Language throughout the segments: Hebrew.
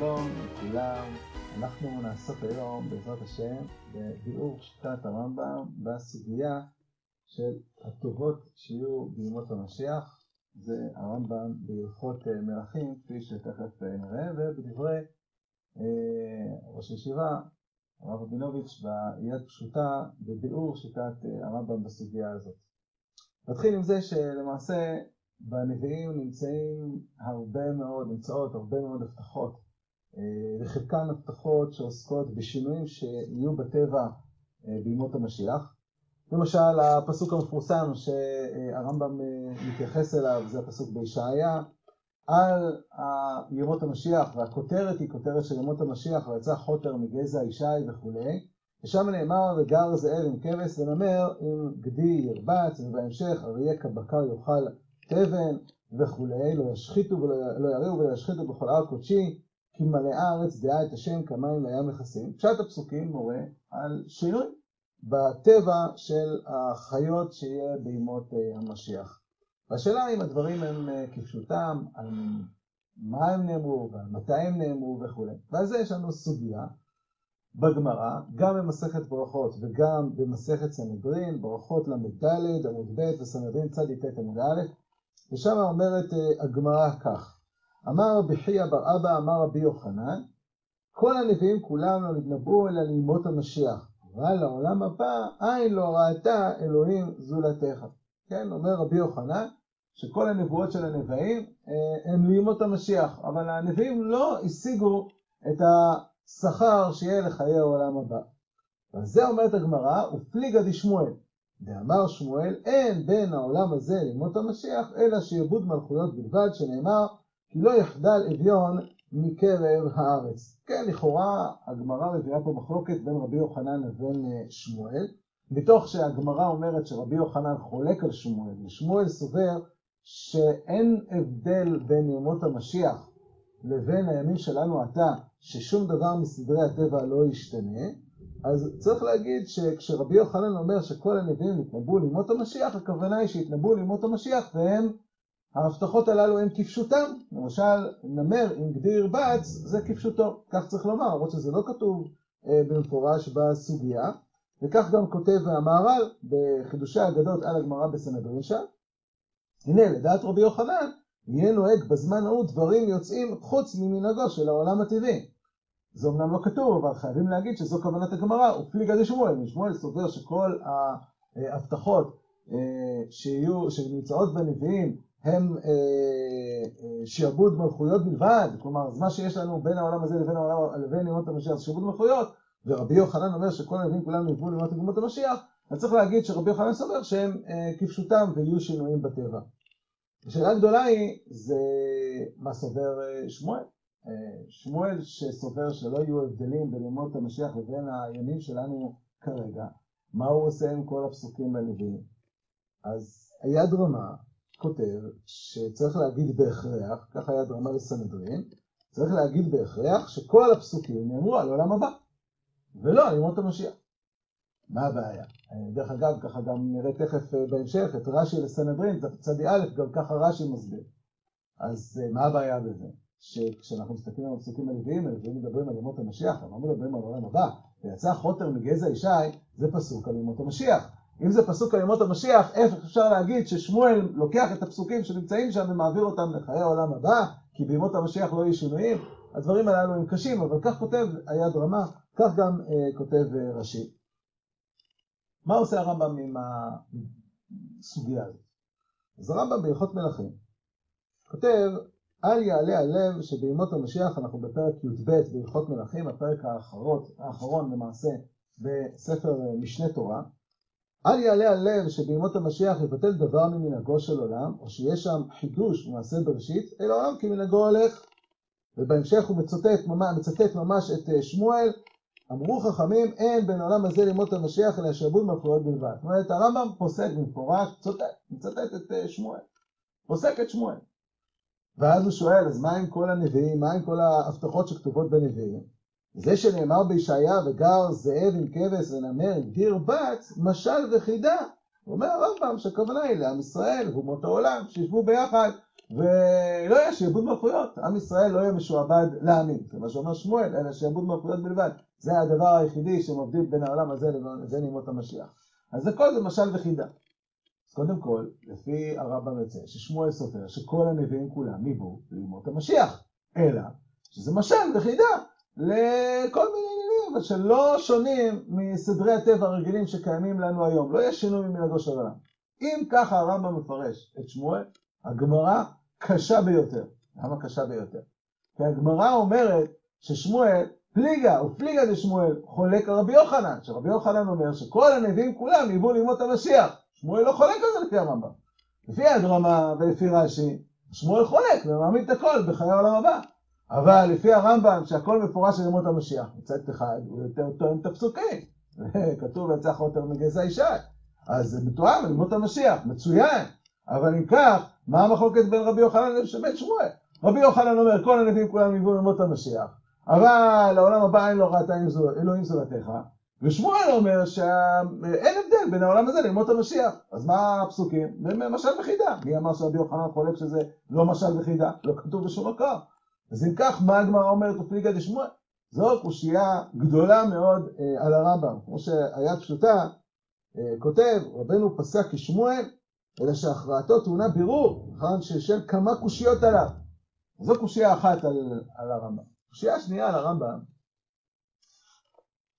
שלום לכולם, אנחנו נעסוק היום בעזרת השם בביאור שיטת הרמב"ם בסוגיה של הטובות שיהיו בימות המשיח, זה הרמב"ם בהלכות מלכים כפי שתכף נראה ובדברי אה, ראש הישיבה הרב רבינוביץ' ביד פשוטה בביאור שיטת הרמב"ם בסוגיה הזאת. נתחיל עם זה שלמעשה בנביאים נמצאים הרבה מאוד, נמצאות הרבה מאוד הבטחות, וחלקן הבטחות שעוסקות בשינויים שיהיו בטבע בימות המשיח. למשל, הפסוק המפורסם שהרמב"ם מתייחס אליו זה הפסוק בישעיה, על ימות המשיח, והכותרת היא כותרת של ימות המשיח, ויצא חוטר מגזע ישי וכולי, ושם נאמר וגר זאב עם כבש ונמר עם גדי ירבץ, ובהמשך אריה כבקר יאכל תבן וכולי, לא ישחיתו ולא יריעו ולא ישחיתו בכל הר קודשי, כי מלאה הארץ דעה את השם כמים לים מכסים. פשט הפסוקים מורה על שינוי בטבע של החיות שיהיה בימות המשיח. והשאלה אם הדברים הם כפשוטם, על מה הם נאמרו ועל מתי הם נאמרו וכולי. ועל זה יש לנו סוגיה בגמרא, גם במסכת ברכות וגם במסכת סנהדרין, ברכות ל"ד עמוד ב' וסנהדרין צ"ט עמוד א', ושם אומרת הגמרא כך: אמר רבי חייא בר אבא, אמר רבי יוחנן, כל הנביאים כולם לא נתנבאו אלא לימות המשיח, אבל לעולם הבא עין לא ראתה אלוהים זולתך. כן, אומר רבי יוחנן, שכל הנבואות של הנביאים הם לימות המשיח, אבל הנביאים לא השיגו את השכר שיהיה לחיי העולם הבא. ועל זה אומרת הגמרא, ופליגא דשמואל. ואמר שמואל, אין בין העולם הזה לימות המשיח, אלא שיעבוד מלכויות בלבד, שנאמר, כי לא יחדל אביון מקרב הארץ. כן, לכאורה הגמרא מביאה פה מחלוקת בין רבי יוחנן לבין שמואל, מתוך שהגמרא אומרת שרבי יוחנן חולק על שמואל, ושמואל סובר שאין הבדל בין ימות המשיח לבין הימים שלנו עתה, ששום דבר מסדרי הטבע לא ישתנה, אז צריך להגיד שכשרבי יוחנן אומר שכל הנביאים יתנבאו לימות המשיח, הכוונה היא שיתנבאו לימות המשיח והם, ההבטחות הללו הן כפשוטם. למשל, נמר עם גדי ירבץ זה כפשוטו, כך צריך לומר, למרות שזה לא כתוב אה, במפורש בסוגיה, וכך גם כותב המהר"ל בחידושי האגדות על הגמרא בסנהדרין שם. הנה, לדעת רבי יוחנן, יהיה נוהג בזמן ההוא דברים יוצאים חוץ ממנהגו של העולם הטבעי. זה אמנם לא כתוב, אבל חייבים להגיד שזו כוונת הגמרא, ופליגה דשמואל. שמואל סובר שכל ההבטחות שיהיו, שנמצאות בנביאים הם שיעבוד מלכויות בלבד, כלומר, מה שיש לנו בין העולם הזה לבין, העולם, לבין ימות המשיח זה שיעבוד מלכויות, ורבי יוחנן אומר שכל הנביאים כולם יבואו לימות ימות המשיח, אז צריך להגיד שרבי יוחנן סובר שהם כפשוטם ויהיו שינויים בטבע. השאלה הגדולה היא, זה מה סובר שמואל? שמואל שסובר שלא יהיו הבדלים בין ימות המשיח לבין הימים שלנו כרגע, מה הוא עושה עם כל הפסוקים בנביאים? אז היד רמה כותב שצריך להגיד בהכרח, ככה היד רמה לסנהדרין, צריך להגיד בהכרח שכל הפסוקים נאמרו על עולם הבא, ולא על ימות המשיח. מה הבעיה? דרך אגב, ככה גם נראה תכף בהמשך את רש"י לסנהדרין, צדי א', גם ככה רש"י מסביר. אז מה הבעיה בזה? שכשאנחנו מסתכלים על הפסוקים הנביאים, הנביאים מדברים על ימות המשיח, אבל לא מדברים על העולם הבא. ויצא חוטר מגזע ישי, זה פסוק על ימות המשיח. אם זה פסוק על ימות המשיח, איך אפשר להגיד ששמואל לוקח את הפסוקים שנמצאים שם ומעביר אותם לחיי העולם הבא, כי בימות המשיח לא יהיו שינויים? הדברים הללו הם קשים, אבל כך כותב היד רמה, כך גם אה, כותב אה, רש"י. מה עושה הרמב"ם עם הסוגיה הזאת? אז הרמב"ם בהלכות מלכים כותב אל יעלה הלב שבימות המשיח אנחנו בפרק י"ב בהלכות מלכים, הפרק האחרון, האחרון למעשה בספר משנה תורה. אל יעלה הלב שבימות המשיח יבטל דבר ממנהגו של עולם, או שיש שם חידוש במעשה בראשית, אלא עולם כמנהגו הולך. ובהמשך הוא מצטט, מצטט ממש את שמואל, אמרו חכמים אין בין העולם הזה לימות המשיח אלא שעבוד מלכויות בלבד. זאת אומרת הרמב"ם פוסק במפורש, מצטט את שמואל, פוסק את שמואל. ואז הוא שואל, אז מה עם כל הנביאים? מה עם כל ההבטחות שכתובות בנביאים? זה שנאמר בישעיה וגר זאב עם כבש ונמר עם דיר בת, משל וחידה. הוא אומר הרמב"ם שהכוונה היא לעם ישראל ואומות העולם, שישבו ביחד ולא יהיה שיעבוד מלכויות. עם ישראל לא יהיה משועבד לעמים. זה מה שאומר שמואל, אלא שיעבוד מלכויות בלבד. זה הדבר היחידי שמבדיל בין העולם הזה לבין ימות המשיח. אז הכל זה משל וחידה. אז קודם כל, לפי הרמב"ם יוצא, ששמואל סופר שכל הנביאים כולם ניבאו לימות המשיח. אלא שזה משל וחידה לכל מיני עניינים, אבל שלא שונים מסדרי הטבע הרגילים שקיימים לנו היום. לא יהיה שינוי ממנהגו של העולם. אם ככה הרמב"ם מפרש את שמואל, הגמרא קשה ביותר. למה קשה ביותר? כי הגמרא אומרת ששמואל, פליגה ופליגה דשמואל, חולק על רבי יוחנן, שרבי יוחנן אומר שכל הנביאים כולם ניבאו לימות המשיח. שמואל לא חולק על זה לפי הרמב"ם. לפי הדרמה ולפי רש"י, שמואל חולק ומעמיד את הכל בחיי העולם הבא. אבל לפי הרמב"ם, שהכל מפורש על ימות המשיח, מצד אחד הוא יותר טוען את הפסוקים. כתוב ויצא חוטר מגזע ישי. אז זה מתואם על ימות המשיח, מצוין. אבל אם כך, מה המחלוקת בין רבי יוחנן לבין שמואל? רבי יוחנן אומר, כל הנביאים כולם יבואו לימות המשיח, אבל לעולם הבא אין לו ראתה אלוהים זולתך, ושמואל אומר שאין הבדל בין העולם הזה לימות המשיח. אז מה הפסוקים? משל וחידה. מי אמר שרבי יוחנן חולק שזה לא משל וחידה? לא כתוב בשום מקום. אז אם כך, מה הגמרא אומרת ופליגה דשמואל? זו קושייה גדולה מאוד אה, על הרמב"ם. כמו שהיד פשוטה, אה, כותב, רבנו פסק כשמואל, אלא שהכרעתו טעונה בירור, נכון ששל כמה קושיות עליו. זו קושייה אחת על, על הרמב"ם. קושייה שנייה על הרמב"ם,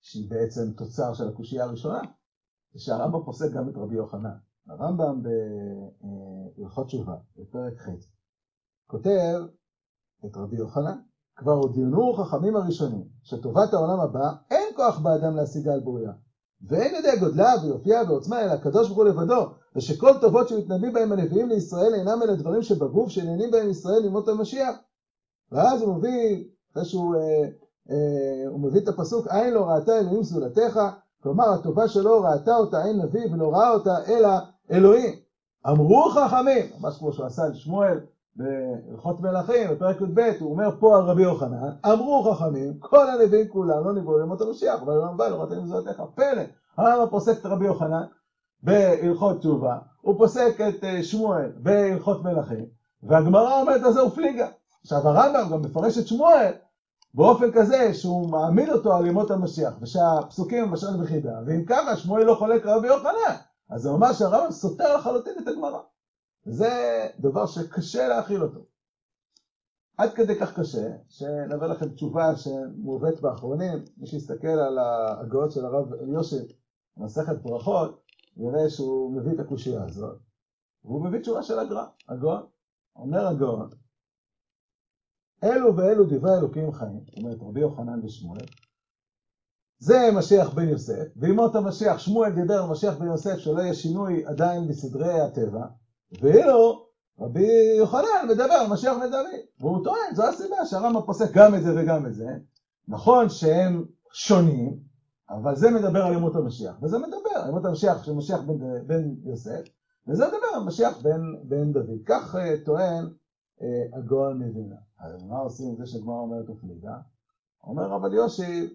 שהיא בעצם תוצר של הקושייה הראשונה, זה שהרמב"ם פוסק גם את רבי יוחנן. הרמב"ם בהלכות תשובה, בפרק ח', כותב את רבי יוחנן, כבר הודיענו חכמים הראשונים, שטובת העולם הבא אין כוח באדם להשיגה על בוריה, ואין יודע גודלה ויופייה ועוצמה אלא הקדוש ברוך הוא לבדו, ושכל טובות שמתנבאים בהם הנביאים לישראל אינם אלה דברים שבגוף שנהנים בהם ישראל לימות המשיח. ואז הוא מביא, אחרי שהוא אה, אה, הוא מביא את הפסוק, עין לא ראתה אלוהים זולתך, כלומר הטובה שלו ראתה אותה אין נביא ולא ראה אותה אלא אלוהים. אמרו חכמים, ממש כמו שהוא עשה לשמואל בהלכות מלכים, בפרק י"ב, הוא אומר פה על רבי יוחנן, אמרו חכמים, כל הנביאים כולם לא נבואו לימות המשיח, אבל לא בא לא ראתה אלוהים זולתך, פלא. הרמב"ם פוסק את רבי יוחנן בהלכות תשובה, הוא פוסק את אה, שמואל בהלכות מלכים, והגמרא אומרת על זה הוא פליגה. עכשיו הרמב"ם גם מפרש את שמואל באופן כזה שהוא מעמיד אותו על ימות המשיח, ושהפסוקים הם בשן וחידה, ואם ככה שמואל לא חולק רבי יוחנן, אז זה אומר שהרמב"ם סותר לחלוטין את הגמרא. זה דבר שקשה להכיל אותו. עד כדי כך קשה, שנביא לכם תשובה שמובאת באחרונים, מי שיסתכל על ההגאות של הרב אליושיב, מסכת ברכות, יראה שהוא מביא את הקושייה הזאת, והוא מביא תשובה של הגר"א, הגאון. אומר הגאון, אלו ואלו דברי אלוקים חיים, זאת אומרת רבי יוחנן ושמואל, זה משיח בן יוסף, וימות המשיח, שמואל דיבר על משיח בן יוסף שלא יהיה שינוי עדיין בסדרי הטבע, ואילו רבי יוחנן מדבר על משיח בן והוא טוען, זו הסיבה שהרמב"ם פוסק גם את זה וגם את זה, נכון שהם שונים, אבל זה מדבר על ימות המשיח, וזה מדבר על ימות המשיח של משיח בן, בן יוסף, וזה מדבר על משיח בן, בן דוד. כך uh, טוען uh, הגאון מבינה. אז מה עושים עם זה שהגמרא אומרת אופליגה? אומר רב אליושי,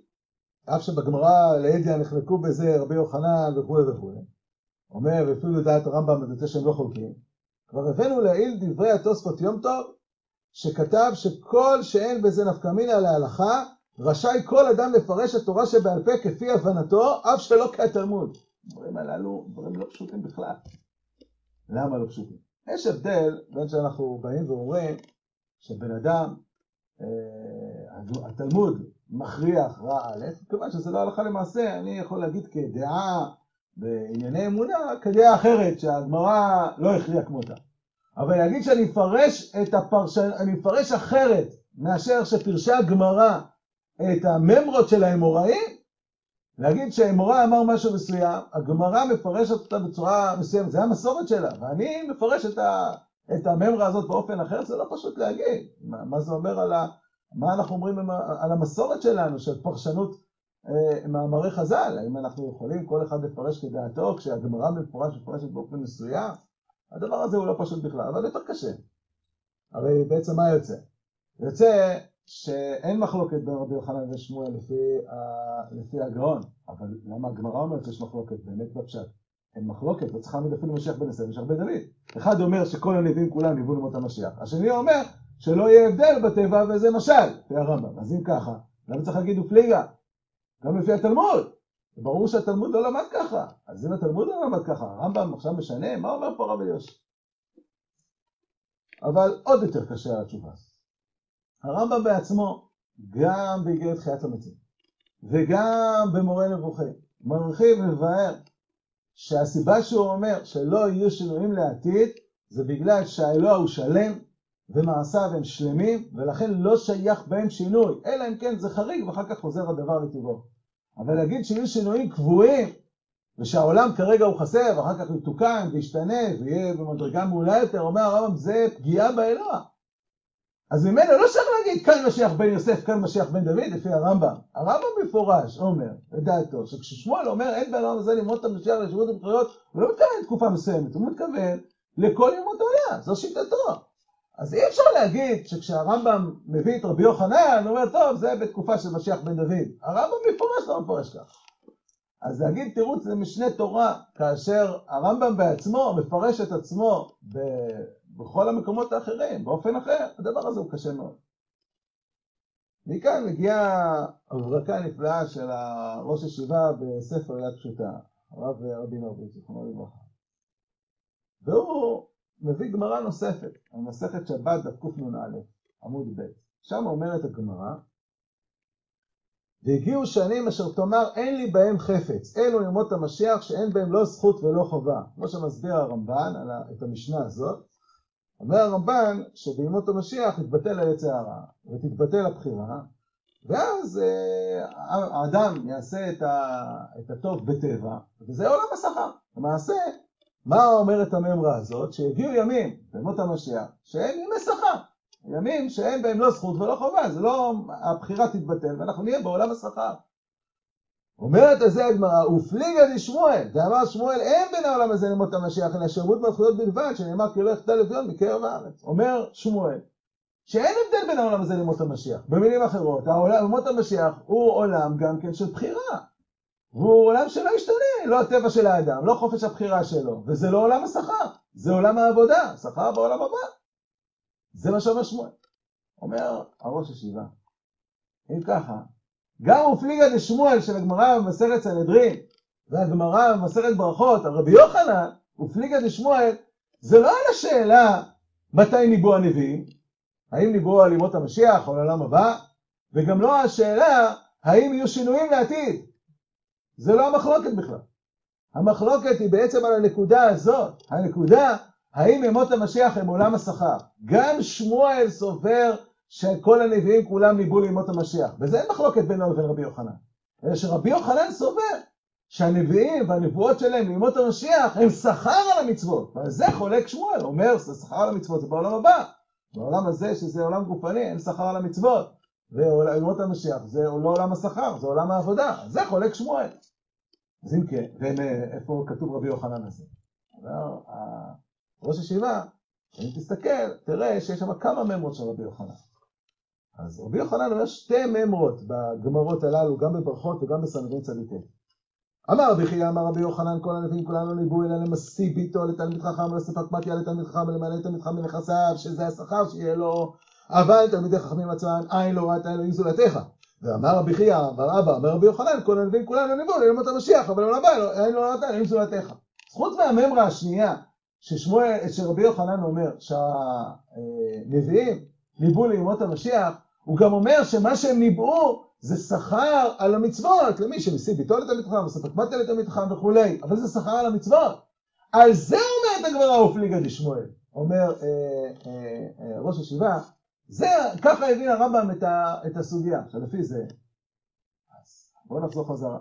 אף שבגמרא לידיה נחלקו בזה רבי יוחנן וכו' וכו', אומר, ואפילו לדעת הרמב"ם את זה שהם לא חולקים, כבר הבאנו לעיל דברי התוספות יום טוב, שכתב שכל שאין בזה נפקא מינא להלכה, רשאי כל אדם לפרש התורה שבעל פה כפי הבנתו, אף שלא כתלמוד. הדברים הללו דברים לא פשוטים בכלל. למה לא פשוטים? יש הבדל בין שאנחנו באים ואומרים שבן אדם, אה, התלמוד מכריח רע א', כיוון שזה לא הלכה למעשה, אני יכול להגיד כדעה בענייני אמונה, כדעה אחרת שהגמרא לא הכריעה כמותה. אבל להגיד שאני אפרש את הפרשן, אני אפרש אחרת מאשר שפרשה הגמרא את הממרות של האמוראים, להגיד שהאמורא אמר משהו מסוים, הגמרא מפרשת אותה בצורה מסוימת, זה המסורת שלה, ואני מפרש את, ה, את הממרה הזאת באופן אחר, זה לא פשוט להגיד. מה, מה זה אומר על ה... מה אנחנו אומרים על המסורת שלנו, של פרשנות מאמרי חז"ל? האם אנחנו יכולים כל אחד לפרש כדעתו, כשהגמרא מפורש מפרשת באופן מסוים? הדבר הזה הוא לא פשוט בכלל, אבל יותר קשה. הרי בעצם מה יוצא? יוצא שאין מחלוקת בין רבי יוחנן ושמואל לפי, לפי הגאון, אבל למה הגמרא אומרת שיש מחלוקת באמת בפשט? אין מחלוקת, לא להעמיד אפילו משיח בן עשר, יש הרבה דוד. אחד אומר שכל הנביאים כולם ניבאו למות המשיח, השני אומר שלא יהיה הבדל בטבע וזה משל, לפי הרמב"ם. אז אם ככה, למה צריך להגיד ופליגה? גם לפי התלמוד. ברור שהתלמוד לא למד ככה. אז אם התלמוד לא למד ככה, הרמב"ם עכשיו משנה, מה אומר פה רבי יוסי? אבל עוד יותר קשה התשובה. הרמב"ם בעצמו, גם באיגרת חיית המתים, וגם במורה נבוכים, מרחיב ומבאר שהסיבה שהוא אומר שלא יהיו שינויים לעתיד, זה בגלל שהאלוה הוא שלם, ומעשיו הם שלמים, ולכן לא שייך בהם שינוי, אלא אם כן זה חריג, ואחר כך חוזר הדבר לטבעו. אבל להגיד שיהיו שינויים קבועים, ושהעולם כרגע הוא חסר, ואחר כך יתוקן וישתנה, ויהיה במדרגה מעולה יותר, אומר הרמב"ם, זה פגיעה באלוה. אז ממנו לא צריך להגיד כאן משיח בן יוסף, כאן משיח בן דוד, לפי הרמב"ם. הרמב"ם במפורש אומר, לדעתו, שכששמואל אומר אין בעולם הזה ללמוד את המשיח לשירות הבחירות, הוא לא מתכוון לתקופה מסוימת, הוא מתכוון לכל ימות העולם, זו שיטתו. אז אי אפשר להגיד שכשהרמב"ם מביא את רבי יוחנן, הוא אומר, טוב, זה בתקופה של משיח בן דוד. הרמב"ם במפורש לא מפורש כך. אז להגיד תירוץ זה משנה תורה, כאשר הרמב"ם בעצמו מפרש את עצמו ב... בכל המקומות האחרים, באופן אחר, הדבר הזה הוא קשה מאוד. מכאן מגיעה הברקה נפלאה של ראש ישיבה בספר יד פשוטה, הרב רבי נורבי, זיכרונו לברכה. והוא מביא גמרא נוספת, על מסכת שבת דף קנ"א, עמוד ב', שם אומרת הגמרא, והגיעו שנים אשר תאמר אין לי בהם חפץ, אלו ימות המשיח שאין בהם לא זכות ולא חובה. כמו שמסביר הרמב"ן את המשנה הזאת, אומר הרמב"ן שבימות המשיח יתבטל היצע הרע ותתבטל הבחירה, ואז אה, האדם יעשה את, ה, את הטוב בטבע, וזה עולם השכר. למעשה, מה אומרת הממרה הזאת? שהגיעו ימים בימות המשיח שהם ימי שכר. ימים שאין בהם לא זכות ולא חובה, זה לא, הבחירה תתבטל ואנחנו נהיה בעולם השכר. אומרת על זה הגמרא, ופליגה דשמואל, ואמר שמואל אין בין העולם הזה למות המשיח, אלא שירות מלכויות בלבד, שנאמר כי לא יחדל אביון מקרב הארץ. אומר שמואל, שאין הבדל בין העולם הזה למות המשיח. במילים אחרות, העולם, מות המשיח הוא עולם גם כן של בחירה. והוא עולם שלא ישתנה, לא הטבע של האדם, לא חופש הבחירה שלו, וזה לא עולם השכר, זה עולם העבודה, שכר בעולם הבא. זה מה שאומר שמואל. אומר הראש ישיבה, אם ככה, גם ופליגה דשמואל של הגמרא במסכת סנהדרין והגמרא במסכת ברכות על רבי יוחנן ופליגה דשמואל זה לא על השאלה מתי ניבאו הנביאים, האם ניבאו על ימות המשיח או לעולם הבא, וגם לא השאלה האם יהיו שינויים לעתיד. זה לא המחלוקת בכלל. המחלוקת היא בעצם על הנקודה הזאת. הנקודה, האם ימות המשיח הם עולם השכר. גם שמואל סובר שכל הנביאים כולם ניבאו לימות המשיח. וזה אין מחלוקת בינו לבין רבי יוחנן. אלא שרבי יוחנן סובר שהנביאים והנבואות שלהם לימות המשיח הם שכר על המצוות. ועל זה חולק שמואל, אומר שכר על המצוות, זה בעולם הבא. בעולם הזה שזה עולם גופני, אין שכר על המצוות. וימות המשיח זה לא עולם השכר, זה עולם העבודה. זה חולק שמואל. אז אם כן, ואיפה כתוב רבי יוחנן הזה? ראש ישיבה, אם תסתכל, תראה שיש שם כמה ממרות של רבי יוחנן. אז רבי יוחנן אומר שתי ממרות בגמרות הללו, גם בברכות וגם בסנדרין צדיק. אמר רבי חייא, אמר רבי יוחנן, כל הנביאים כולנו ניבאו אלא למשיא ביתו לתלמיד חכם, לספק מתיה לתלמיד חכם, ולמלא תלמיד חכם מנכסיו, שזה השכר שיהיה לו, אבל תלמידי חכמים עצמם, עין לא ראתה אלוהים זולתך. ואמר רבי חייא, אמר אבא, אמר רבי יוחנן, כל הנביאים כולנו ניבאו ללמוד המשיח, אבל לעולם הבא, עין לא ראתה אלוהים זולתך. חוץ מהממרה השנייה, שרבי יוחנן אומר שהנביאים ניבאו לימות המשיח, הוא גם אומר שמה שהם ניבאו זה שכר על המצוות, למי שמשיא ביתו לתלמיד חכם, וספק מטה לתלמיד חכם וכולי, אבל זה שכר על המצוות. על זה אומרת הגמרא ופליגה דשמואל, אומר אה, אה, אה, ראש ישיבה, זה, ככה הבין הרמב"ם את, את הסוגיה. עכשיו לפי זה, אז בואו נחזור חזרה.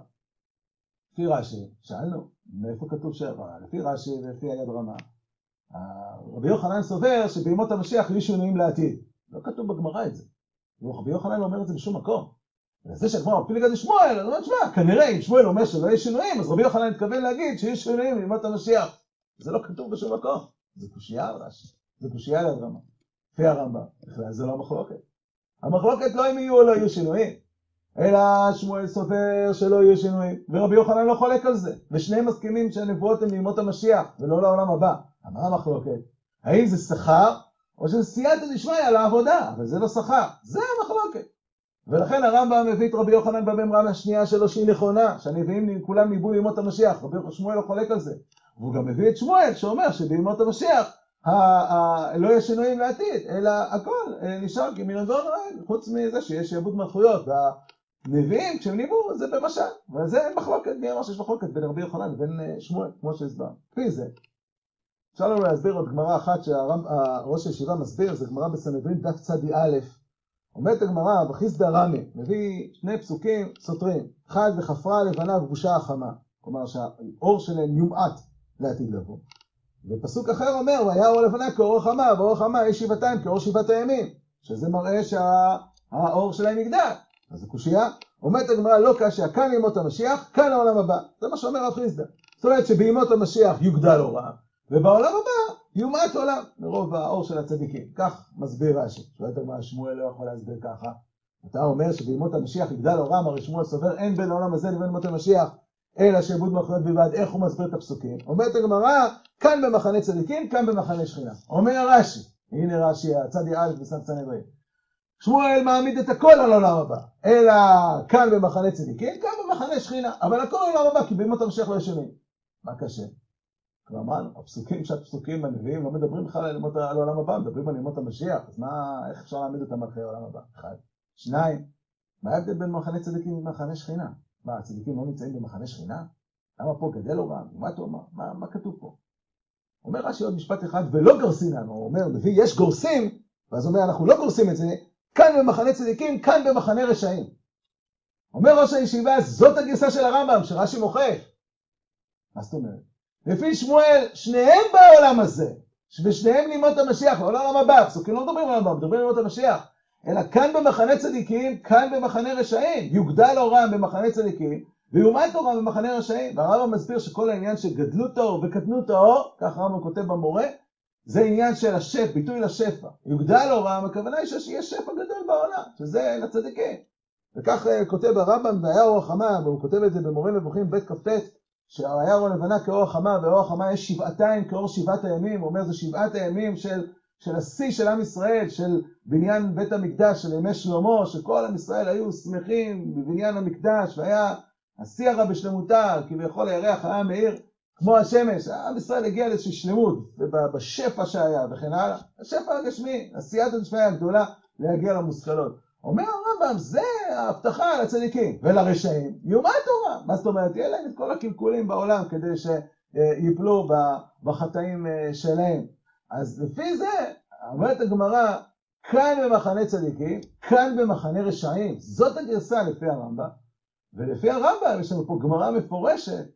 לפי רש"י, שאלנו, מאיפה כתוב שבע? לפי רש"י ולפי היד רמה. רבי יוחנן סובר שבימות המשיח יהיו שינויים לעתיד. לא כתוב בגמרא את זה. רבי יוחנן לא אומר את זה בשום מקום. וזה שהגמרא מפיל לגד שמואל, אני אומר, תשמע, כנראה אם שמואל אומר שלא יהיו שינויים, אז רבי יוחנן התכוון להגיד שיהיו שינויים בימות המשיח. זה לא כתוב בשום מקום. זה קושייה על רש"י. זה קושייה על הרמב"ם. לפי הרמב"ם. בכלל זה לא המחלוקת. המחלוקת לא אם יהיו או לא יהיו שינויים. אלא שמואל סופר שלא יהיו שינויים, ורבי יוחנן לא חולק על זה, ושניהם מסכימים שהנבואות הן לימות המשיח, ולא לעולם הבא. מה המחלוקת? האם זה שכר, או שזה סייעתא דשמיא לעבודה, אבל זה לא שכר, זה המחלוקת. ולכן הרמב"ם מביא את רבי יוחנן בממרה השנייה שלו שהיא נכונה, שהנביאים כולם ניבאו לימות המשיח, רבי שמואל לא חולק על זה. והוא גם מביא את שמואל שאומר שבימות המשיח לא יהיה שינויים לעתיד, אלא הכל אה, נשאר כמנהגו נוהג, חוץ מזה שיש שעבוד מלכויות, והנביאים כשהם ניבאו זה במשל, וזה מחלוקת, מי אמר שיש מחלוקת בין רבי יוחנן לבין אה, שמואל, כמו שהסברנו. כפי זה, אפשר לנו להסביר עוד גמרא אחת שהראש הישיבה מסביר, זה גמרא בסנהדרין דף צדי א', אומרת הגמרא, בחיסדא רמי, מביא שני פסוקים סותרים, אחד וחפרה לבנה ובושה החמה, כלומר שהאור שלהם יומעט לעתיד לבוא. ופסוק אחר אומר, והיה אור לבנה כאור חמה, ואור חמה יש שבעתיים כאור שבעת הימים, שזה מראה שהאור שה... שלהם יגדל. אז זה קושייה. אומרת הגמרא, לא קשיא, כאן ימות המשיח, כאן העולם הבא. זה מה שאומר רב חיסדא. זאת אומרת שבימות המשיח יוגדל אורם, ובעולם הבא יומעט עולם מרוב האור של הצדיקים. כך מסביר רש"י. שואלת הגמרא, שמואל לא יכול להסביר ככה. אתה אומר שבימות המשיח יגדל אורם, הרי שמואל סובר אין בין העולם הזה לבין ימות המשיח, אלא שעבוד מלכויות בלבד. איך הוא מסביר את הפסוקים? אומרת הגמרא, כאן במחנה צדיקים, כאן במחנה שכינה. אומר רש"י, הנה רש"י, הצדי א' בסף סנהדרין. שמואל מעמיד את הכל על העולם הבא, אלא כאן במחנה צדיקים, כאן במחנה שכינה, אבל הכל על העולם הבא, כי בימות המשיח לא ישנים. מה קשה? כבר אמרנו, הפסוקים שהפסוקים הנביאים לא מדברים בכלל על, העולם הבא, מדברים על ימות המשיח, אז מה, איך אפשר להעמיד אותם אחרי העולם הבא? אחד. שניים, מה ההבדל בין מחנה צדיקים למחנה שכינה? מה, הצדיקים לא נמצאים במחנה שכינה? למה פה גדל אורם? מה אתה אומר? מה, מה כתוב פה? אומר רש"י עוד משפט אחד, ולא גורסינן, הוא אומר, מביא, יש גורסים, ואז אומר, אנחנו לא גורסים את זה, כאן במחנה צדיקים, כאן במחנה רשעים. אומר ראש הישיבה, זאת הגרסה של הרמב"ם, שרש"י מוכיח. מה זאת אומרת? לפי שמואל, שניהם בעולם הזה, ושניהם לימות המשיח, לא לעולם הבא, פסוקים לא מדברים על הבא, מדברים על לימות המשיח. אלא כאן במחנה צדיקים, כאן במחנה רשעים. יוגדל אורם במחנה צדיקים, ויומד אורם במחנה רשעים. והרמב"ם מסביר שכל העניין של גדלות האור וקטנות האור, כך הרמב"ם כותב במורה, זה עניין של השפע, ביטוי לשפע. יוגדל אורם, הכוונה היא שיש שפע גדול בעולם, שזה לצדיקים. וכך אה, כותב הרמב"ם, והיה אור החמה, והוא כותב את זה במורה נבוכים ב' כ"ט, שהיה אור לבנה כאור החמה, ואור החמה יש שבעתיים כאור שבעת הימים, הוא אומר זה שבעת הימים של של השיא של עם ישראל, של בניין בית המקדש, של ימי שלמה, שכל עם ישראל היו שמחים בבניין המקדש, והיה השיא הרע בשלמותה, כביכול הירח היה מאיר כמו השמש, עם ישראל הגיע לאיזושהי שלמות, בשפע שהיה וכן הלאה, השפע הגשמי, הסייעתא דשמיא הגדולה להגיע למושכלות. אומר הרמב"ם, זה ההבטחה לצדיקים ולרשעים, יומת תורה. מה זאת אומרת? יהיה להם את כל הקלקולים בעולם כדי שיפלו בחטאים אה, שלהם. אז לפי זה, אומרת הגמרא, כאן במחנה צדיקים, כאן במחנה רשעים. זאת הגרסה לפי הרמב"ם. ולפי הרמב"ם יש לנו פה גמרא מפורשת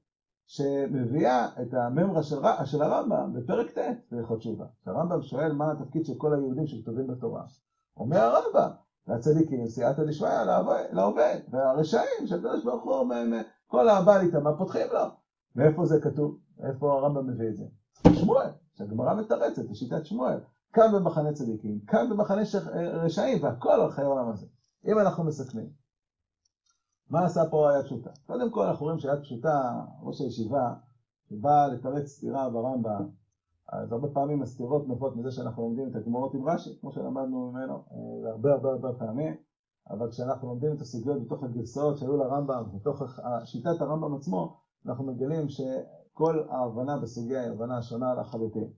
שמביאה את הממרה של, של הרמב"ם בפרק ט' בהלכות תשובה. הרמב"ם שואל מה התפקיד של כל היהודים שכתובים בתורה. אומר הרמב"ם, והצדיקים סייעתא דשמיא לעובד, והרשעים שהקדוש ברוך הוא, כל הבעל איתם, מה פותחים לו? מאיפה זה כתוב? איפה הרמב"ם מביא את זה? שמואל. שהגמרא מתרצת לשיטת שמואל, כאן במחנה צדיקים, כאן במחנה רשעים, והכל על חיי העולם הזה. אם אנחנו מסכמים, מה עשה פה היד פשוטה? קודם כל אנחנו רואים שיד פשוטה, ראש הישיבה, שבא לתרץ סתירה ברמב"ם, אז הרבה פעמים הסתירות נובעות מזה שאנחנו לומדים את הגמרות עם רש"י, כמו שלמדנו ממנו, אה, הרבה הרבה הרבה פעמים, אבל כשאנחנו לומדים את הסוגיות בתוך הגרסאות שהיו לרמב"ם, בתוך שיטת הרמב"ם עצמו, אנחנו מגלים ש... כל ההבנה בסוגיה היא הבנה שונה לחלוטין.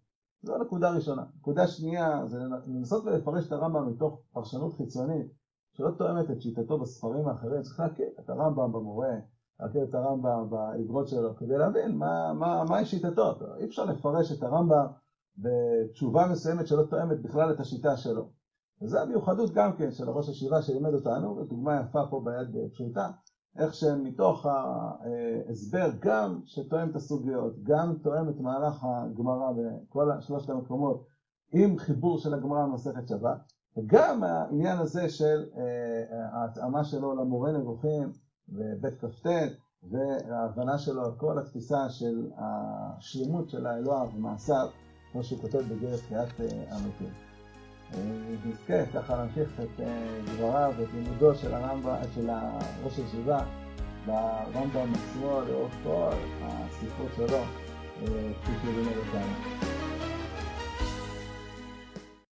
זו נקודה ראשונה. נקודה שנייה זה לנסות ולפרש את הרמב"ם מתוך פרשנות חיצונית שלא תואמת את שיטתו בספרים האחרים. צריך להכיר את הרמב"ם במורה, להכיר את הרמב"ם באגרות שלו, כדי להבין מה, מה, מהי שיטתו. אי אפשר לפרש את הרמב"ם בתשובה מסוימת שלא תואמת בכלל את השיטה שלו. וזו המיוחדות גם כן של הראש הישיבה שלימד אותנו, ודוגמה יפה פה ביד פשוטה. איך שמתוך ההסבר גם שתואם את הסוגיות, גם תואם את מהלך הגמרא בכל שלושת המקומות עם חיבור של הגמרא במסכת שבת, וגם העניין הזה של ההתאמה שלו למורה נבוכים בבית כ"ט וההבנה שלו על כל התפיסה של השלמות של האלוה ומעשיו, כמו שהוא כותב בדרך תחיית המתים. נזכה ככה להמשיך את דבריו ואת לימודו של הרמב"ם, של ראש הישיבה ברמב"ם עצמו לאורך כל הסיפור שלו, כפי שהוא לימד אותנו.